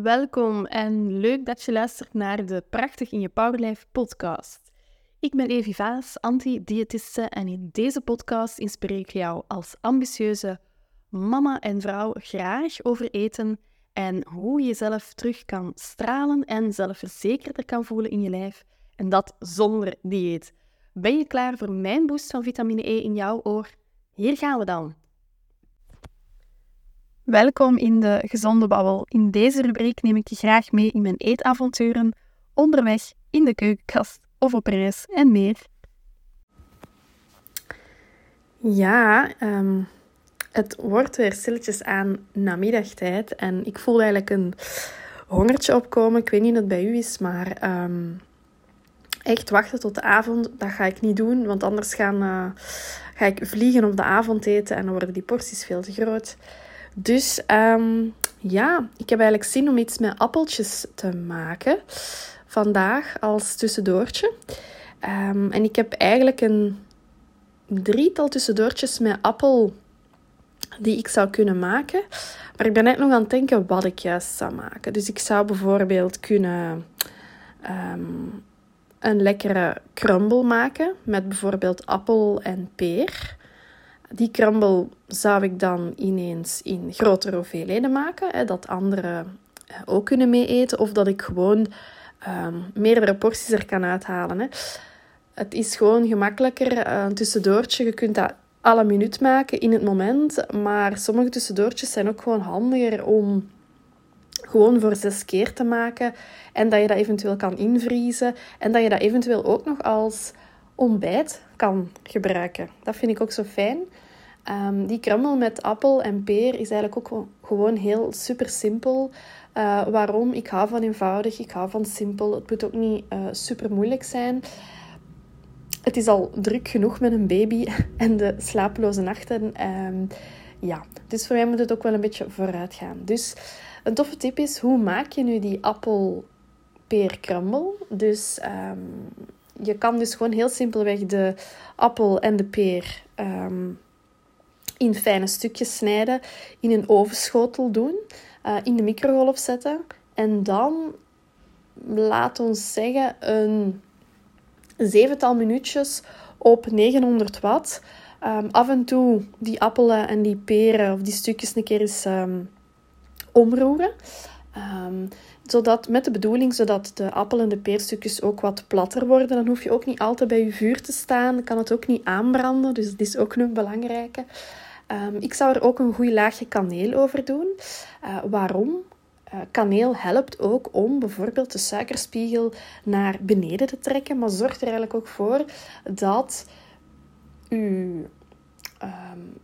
Welkom en leuk dat je luistert naar de Prachtig in je Powerlife podcast. Ik ben Evi Vaas, anti-diëtiste en in deze podcast inspireer ik jou als ambitieuze mama en vrouw graag over eten en hoe je jezelf terug kan stralen en zelfverzekerder kan voelen in je lijf en dat zonder dieet. Ben je klaar voor mijn boost van vitamine E in jouw oor? Hier gaan we dan. Welkom in de Gezonde Babbel. In deze rubriek neem ik je graag mee in mijn eetavonturen, onderweg, in de keukenkast of op reis en meer. Ja, ehm, het wordt weer stilletjes aan namiddagtijd en ik voel eigenlijk een hongertje opkomen. Ik weet niet of het bij u is, maar ehm, echt wachten tot de avond, dat ga ik niet doen, want anders gaan, uh, ga ik vliegen op de avondeten en dan worden die porties veel te groot. Dus ehm, ja, ik heb eigenlijk zin om iets met appeltjes te maken. Vandaag als tussendoortje. Um, en ik heb eigenlijk een drietal tussendoortjes met appel die ik zou kunnen maken. Maar ik ben net nog aan het denken wat ik juist zou maken. Dus ik zou bijvoorbeeld kunnen um, een lekkere crumble maken met bijvoorbeeld appel en peer. Die crumble zou ik dan ineens in grotere hoeveelheden maken, hè, dat anderen eh, ook kunnen mee eten. Of dat ik gewoon um, meerdere porties er kan uithalen. Hè. Het is gewoon gemakkelijker, uh, een tussendoortje. Je kunt dat alle minuut maken in het moment. Maar sommige tussendoortjes zijn ook gewoon handiger om gewoon voor zes keer te maken. En dat je dat eventueel kan invriezen. En dat je dat eventueel ook nog als ontbijt kan gebruiken. Dat vind ik ook zo fijn. Um, die crumble met appel en peer is eigenlijk ook gewoon heel super simpel. Uh, waarom? Ik hou van eenvoudig, ik hou van simpel. Het moet ook niet uh, super moeilijk zijn. Het is al druk genoeg met een baby en de slapeloze nachten. Um, ja, dus voor mij moet het ook wel een beetje vooruit gaan. Dus een toffe tip is, hoe maak je nu die appel-peer crumble? Dus um, je kan dus gewoon heel simpelweg de appel en de peer um, in fijne stukjes snijden, in een ovenschotel doen, uh, in de microgolf zetten en dan, laat ons zeggen, een zevental minuutjes op 900 watt. Um, af en toe die appelen en die peren of die stukjes een keer eens um, omroeren. Zodat, met de bedoeling zodat de appel en de peerstukjes ook wat platter worden. Dan hoef je ook niet altijd bij je vuur te staan. kan het ook niet aanbranden, dus dat is ook een belangrijke. Um, ik zou er ook een goed laagje kaneel over doen. Uh, waarom? Uh, kaneel helpt ook om bijvoorbeeld de suikerspiegel naar beneden te trekken, maar zorgt er eigenlijk ook voor dat u, um,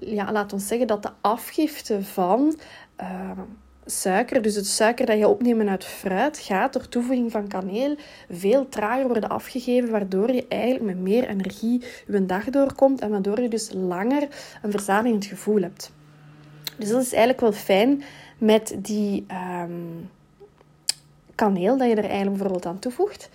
ja, laat ons zeggen, dat de afgifte van uh, suiker, dus het suiker dat je opneemt uit fruit, gaat door toevoeging van kaneel veel trager worden afgegeven, waardoor je eigenlijk met meer energie je dag doorkomt en waardoor je dus langer een verzadigend gevoel hebt. Dus dat is eigenlijk wel fijn met die um, kaneel dat je er eigenlijk bijvoorbeeld aan toevoegt.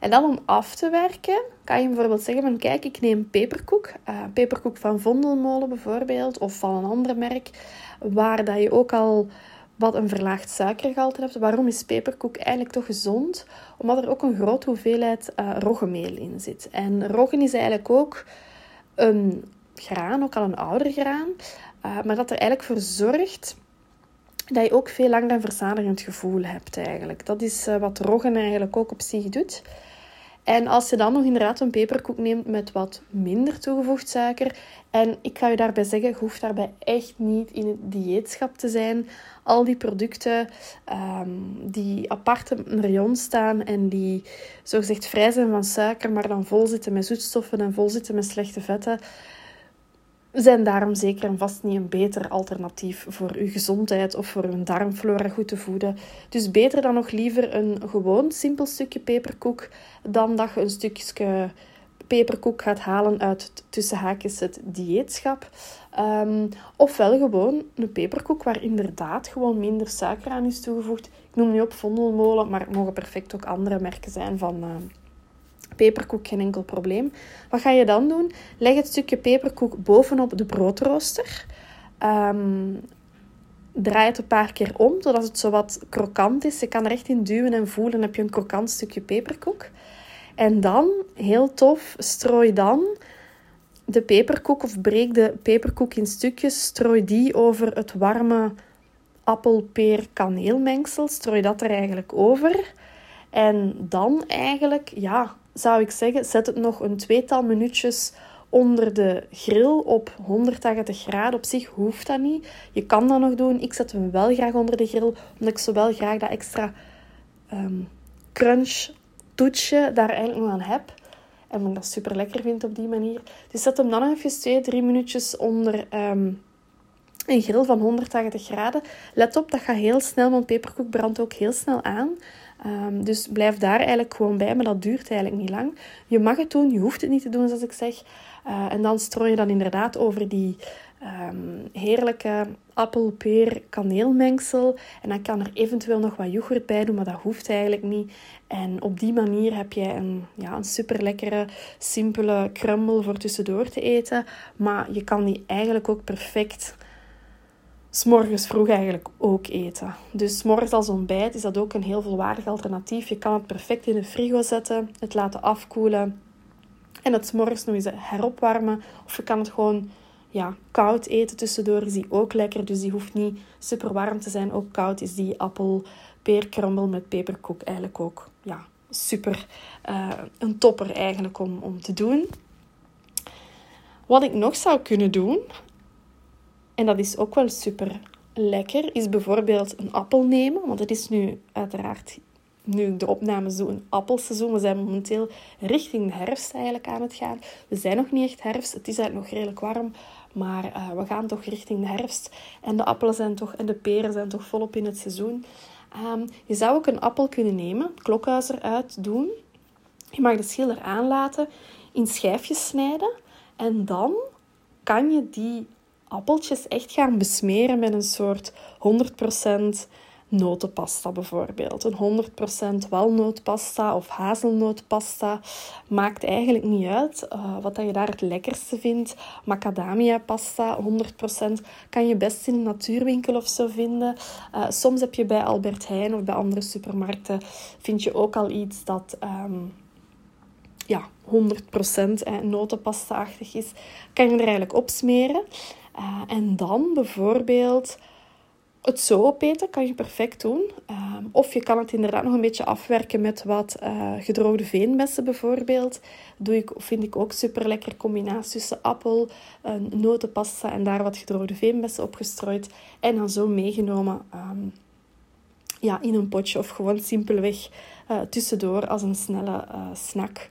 En dan om af te werken, kan je bijvoorbeeld zeggen van kijk, ik neem peperkoek. Uh, peperkoek van Vondelmolen bijvoorbeeld, of van een ander merk, waar dat je ook al wat een verlaagd suikergehalte hebt. Waarom is peperkoek eigenlijk toch gezond? Omdat er ook een grote hoeveelheid uh, roggemeel in zit. En roggen is eigenlijk ook een graan, ook al een ouder graan, uh, maar dat er eigenlijk voor zorgt dat je ook veel langer een verzadigend gevoel hebt eigenlijk. Dat is uh, wat roggen eigenlijk ook op zich doet. En als je dan nog inderdaad een peperkoek neemt met wat minder toegevoegd suiker. En ik ga je daarbij zeggen, je hoeft daarbij echt niet in het dieetschap te zijn. Al die producten um, die apart een rayon staan en die zogezegd vrij zijn van suiker, maar dan vol zitten met zoetstoffen en vol zitten met slechte vetten zijn daarom zeker en vast niet een beter alternatief voor uw gezondheid of voor uw darmflora goed te voeden. Dus beter dan nog liever een gewoon simpel stukje peperkoek dan dat je een stukje peperkoek gaat halen uit tussen haakjes het dieetschap. Um, ofwel gewoon een peperkoek waar inderdaad gewoon minder suiker aan is toegevoegd. Ik noem nu op Vondelmolen, maar het mogen perfect ook andere merken zijn van... Uh, peperkoek geen enkel probleem. Wat ga je dan doen? Leg het stukje peperkoek bovenop de broodrooster. Um, draai het een paar keer om, zodat het zo wat krokant is. Je kan er echt in duwen en voelen, heb je een krokant stukje peperkoek. En dan, heel tof, strooi dan de peperkoek of breek de peperkoek in stukjes. Strooi die over het warme appel-peer-kaneelmengsel. Strooi dat er eigenlijk over. En dan eigenlijk, ja, zou ik zeggen, zet het nog een tweetal minuutjes onder de grill op 180 graden. Op zich hoeft dat niet. Je kan dat nog doen. Ik zet hem wel graag onder de grill, omdat ik zo wel graag dat extra um, crunch toetje daar eigenlijk nog aan heb. En ik dat super lekker vind op die manier. Dus zet hem dan nog even 2, 3 minuutjes onder um, een grill van 180 graden. Let op, dat gaat heel snel, want peperkoek brandt ook heel snel aan. Um, dus blijf daar eigenlijk gewoon bij, maar dat duurt eigenlijk niet lang. Je mag het doen, je hoeft het niet te doen, zoals ik zeg. Uh, en dan strooi je dan inderdaad over die um, heerlijke appel-peer-kaneelmengsel. En dan kan er eventueel nog wat yoghurt bij doen, maar dat hoeft eigenlijk niet. En op die manier heb je een, ja, een super lekkere, simpele crumble voor tussendoor te eten. Maar je kan die eigenlijk ook perfect s'morgens vroeg eigenlijk ook eten. Dus s'morgens als ontbijt is dat ook een heel volwaardig alternatief. Je kan het perfect in de frigo zetten, het laten afkoelen en het s'morgens nog eens heropwarmen. Of je kan het gewoon ja, koud eten tussendoor, is die ook lekker. Dus die hoeft niet super warm te zijn. Ook koud is die appel peerkrummel met peperkoek eigenlijk ook ja, super uh, een topper eigenlijk om, om te doen. Wat ik nog zou kunnen doen, en dat is ook wel super lekker, is bijvoorbeeld een appel nemen. Want het is nu uiteraard, nu de opnames doe, een appelseizoen. We zijn momenteel richting de herfst eigenlijk aan het gaan. We zijn nog niet echt herfst. Het is eigenlijk nog redelijk warm. Maar uh, we gaan toch richting de herfst. En de appelen zijn toch, en de peren zijn toch volop in het seizoen. Um, je zou ook een appel kunnen nemen, het klokhuis eruit doen. Je mag de schil eraan laten, in schijfjes snijden. En dan kan je die appeltjes echt gaan besmeren met een soort 100% notenpasta bijvoorbeeld. Een 100% walnootpasta of hazelnootpasta. Maakt eigenlijk niet uit uh, wat dat je daar het lekkerste vindt. Macadamia pasta, 100%. Kan je best in een natuurwinkel of zo vinden. Uh, soms heb je bij Albert Heijn of bij andere supermarkten... vind je ook al iets dat... Um, ja, 100% notenpasta-achtig is, kan je er eigenlijk op smeren. Uh, en dan bijvoorbeeld het zo opeten kan je perfect doen. Um, of je kan het inderdaad nog een beetje afwerken met wat uh, gedroogde veenbessen bijvoorbeeld. Doe ik, vind ik ook super lekker combinatie tussen appel, een notenpasta en daar wat gedroogde veenbessen opgestrooid. En dan zo meegenomen um, ja, in een potje of gewoon simpelweg uh, tussendoor als een snelle snack.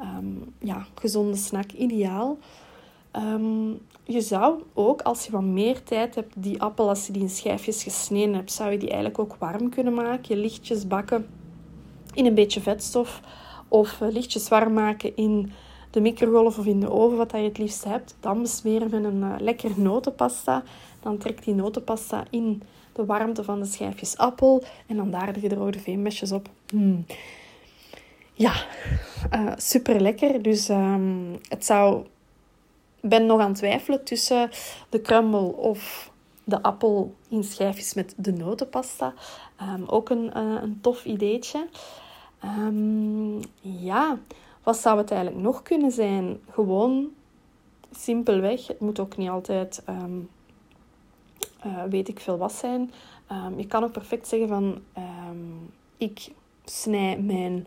Um, ja, gezonde snack, ideaal. Um, je zou ook, als je wat meer tijd hebt, die appel, als je die in schijfjes gesneden hebt, zou je die eigenlijk ook warm kunnen maken. Je lichtjes bakken in een beetje vetstof. Of eh, lichtjes warm maken in de microgolf of in de oven, wat je het liefst hebt. Dan besmeren met een uh, lekker notenpasta. Dan trekt die notenpasta in de warmte van de schijfjes appel. En dan daar de gedroogde veenmesjes op. Mm. Ja, uh, super lekker. Dus um, het zou ben nog aan het twijfelen tussen de crumble of de appel in schijfjes met de notenpasta. Um, ook een, uh, een tof ideetje. Um, ja, wat zou het eigenlijk nog kunnen zijn? Gewoon simpelweg. Het moet ook niet altijd, um, uh, weet ik veel wat zijn. je kan ook perfect zeggen van, ik snij mijn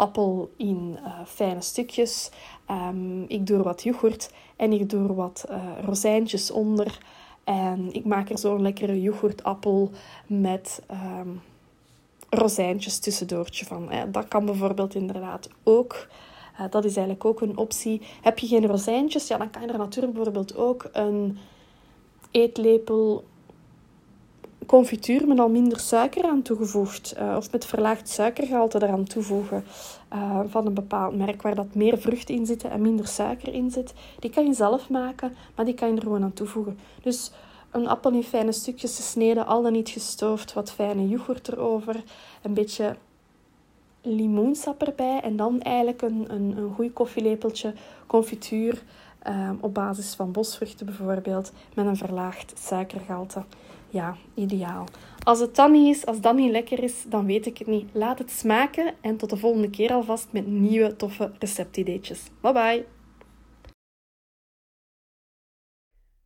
appel in uh, fijne stukjes. Um, ik doe er wat yoghurt en ik doe er wat uh, rozijntjes onder. En ik maak er zo'n lekkere yoghurtappel met um, rozijntjes tussendoortje van. Dat kan bijvoorbeeld inderdaad ook. Uh, dat is eigenlijk ook een optie. Heb je geen rozijntjes, ja, dan kan je er natuurlijk bijvoorbeeld ook een eetlepel confituur met al minder suiker aan toegevoegd. Uh, of met verlaagd suikergehalte eraan toevoegen. Uh, van een bepaald merk waar dat meer vruchten in zitten en minder suiker in zit. Die kan je zelf maken, maar die kan je er gewoon aan toevoegen. Dus een appel in fijne stukjes gesneden, al dan niet gestoofd, wat fijne yoghurt erover, een beetje limoensap erbij en dan eigenlijk een, een, een goed koffielepeltje confituur um, op basis van bosvruchten bijvoorbeeld, met een verlaagd suikergehalte. Ja, ideaal. Als het dan niet is, als dat niet lekker is, dan weet ik het niet. Laat het smaken en tot de volgende keer alvast met nieuwe toffe receptideetjes. Bye bye!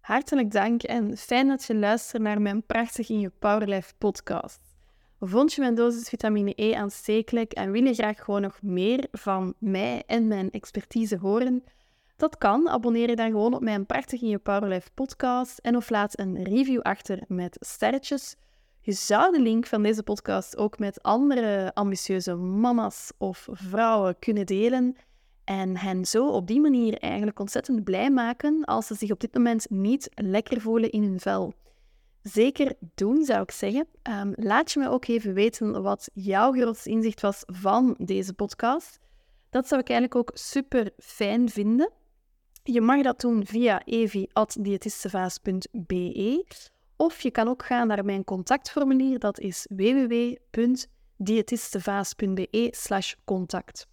Hartelijk dank en fijn dat je luistert naar mijn Prachtig in je Powerlife podcast. Vond je mijn dosis vitamine E aanstekelijk en wil je graag gewoon nog meer van mij en mijn expertise horen? Dat kan. Abonneer je dan gewoon op mijn Prachtig in je Powerlife podcast en of laat een review achter met sterretjes. Je zou de link van deze podcast ook met andere ambitieuze mama's of vrouwen kunnen delen en hen zo op die manier eigenlijk ontzettend blij maken als ze zich op dit moment niet lekker voelen in hun vel. Zeker doen, zou ik zeggen. Um, laat je me ook even weten wat jouw grootste inzicht was van deze podcast. Dat zou ik eigenlijk ook super fijn vinden. Je mag dat doen via evi.diëtistevaas.be of je kan ook gaan naar mijn contactformulier, dat is www.diëtistevaas.be contact.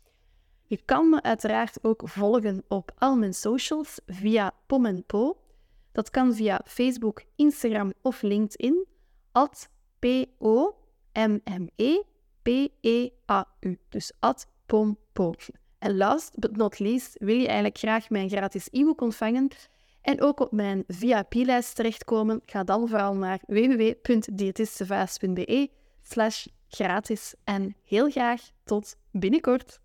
Je kan me uiteraard ook volgen op al mijn socials via PomMenPo. Dat kan via Facebook, Instagram of LinkedIn. At P-O-M-M-E-P-E-A-U. Dus at PomPo. En last but not least wil je eigenlijk graag mijn gratis e-book ontvangen en ook op mijn VIP-lijst terechtkomen. Ga dan vooral naar www.diëtistevaas.be slash gratis. En heel graag tot binnenkort.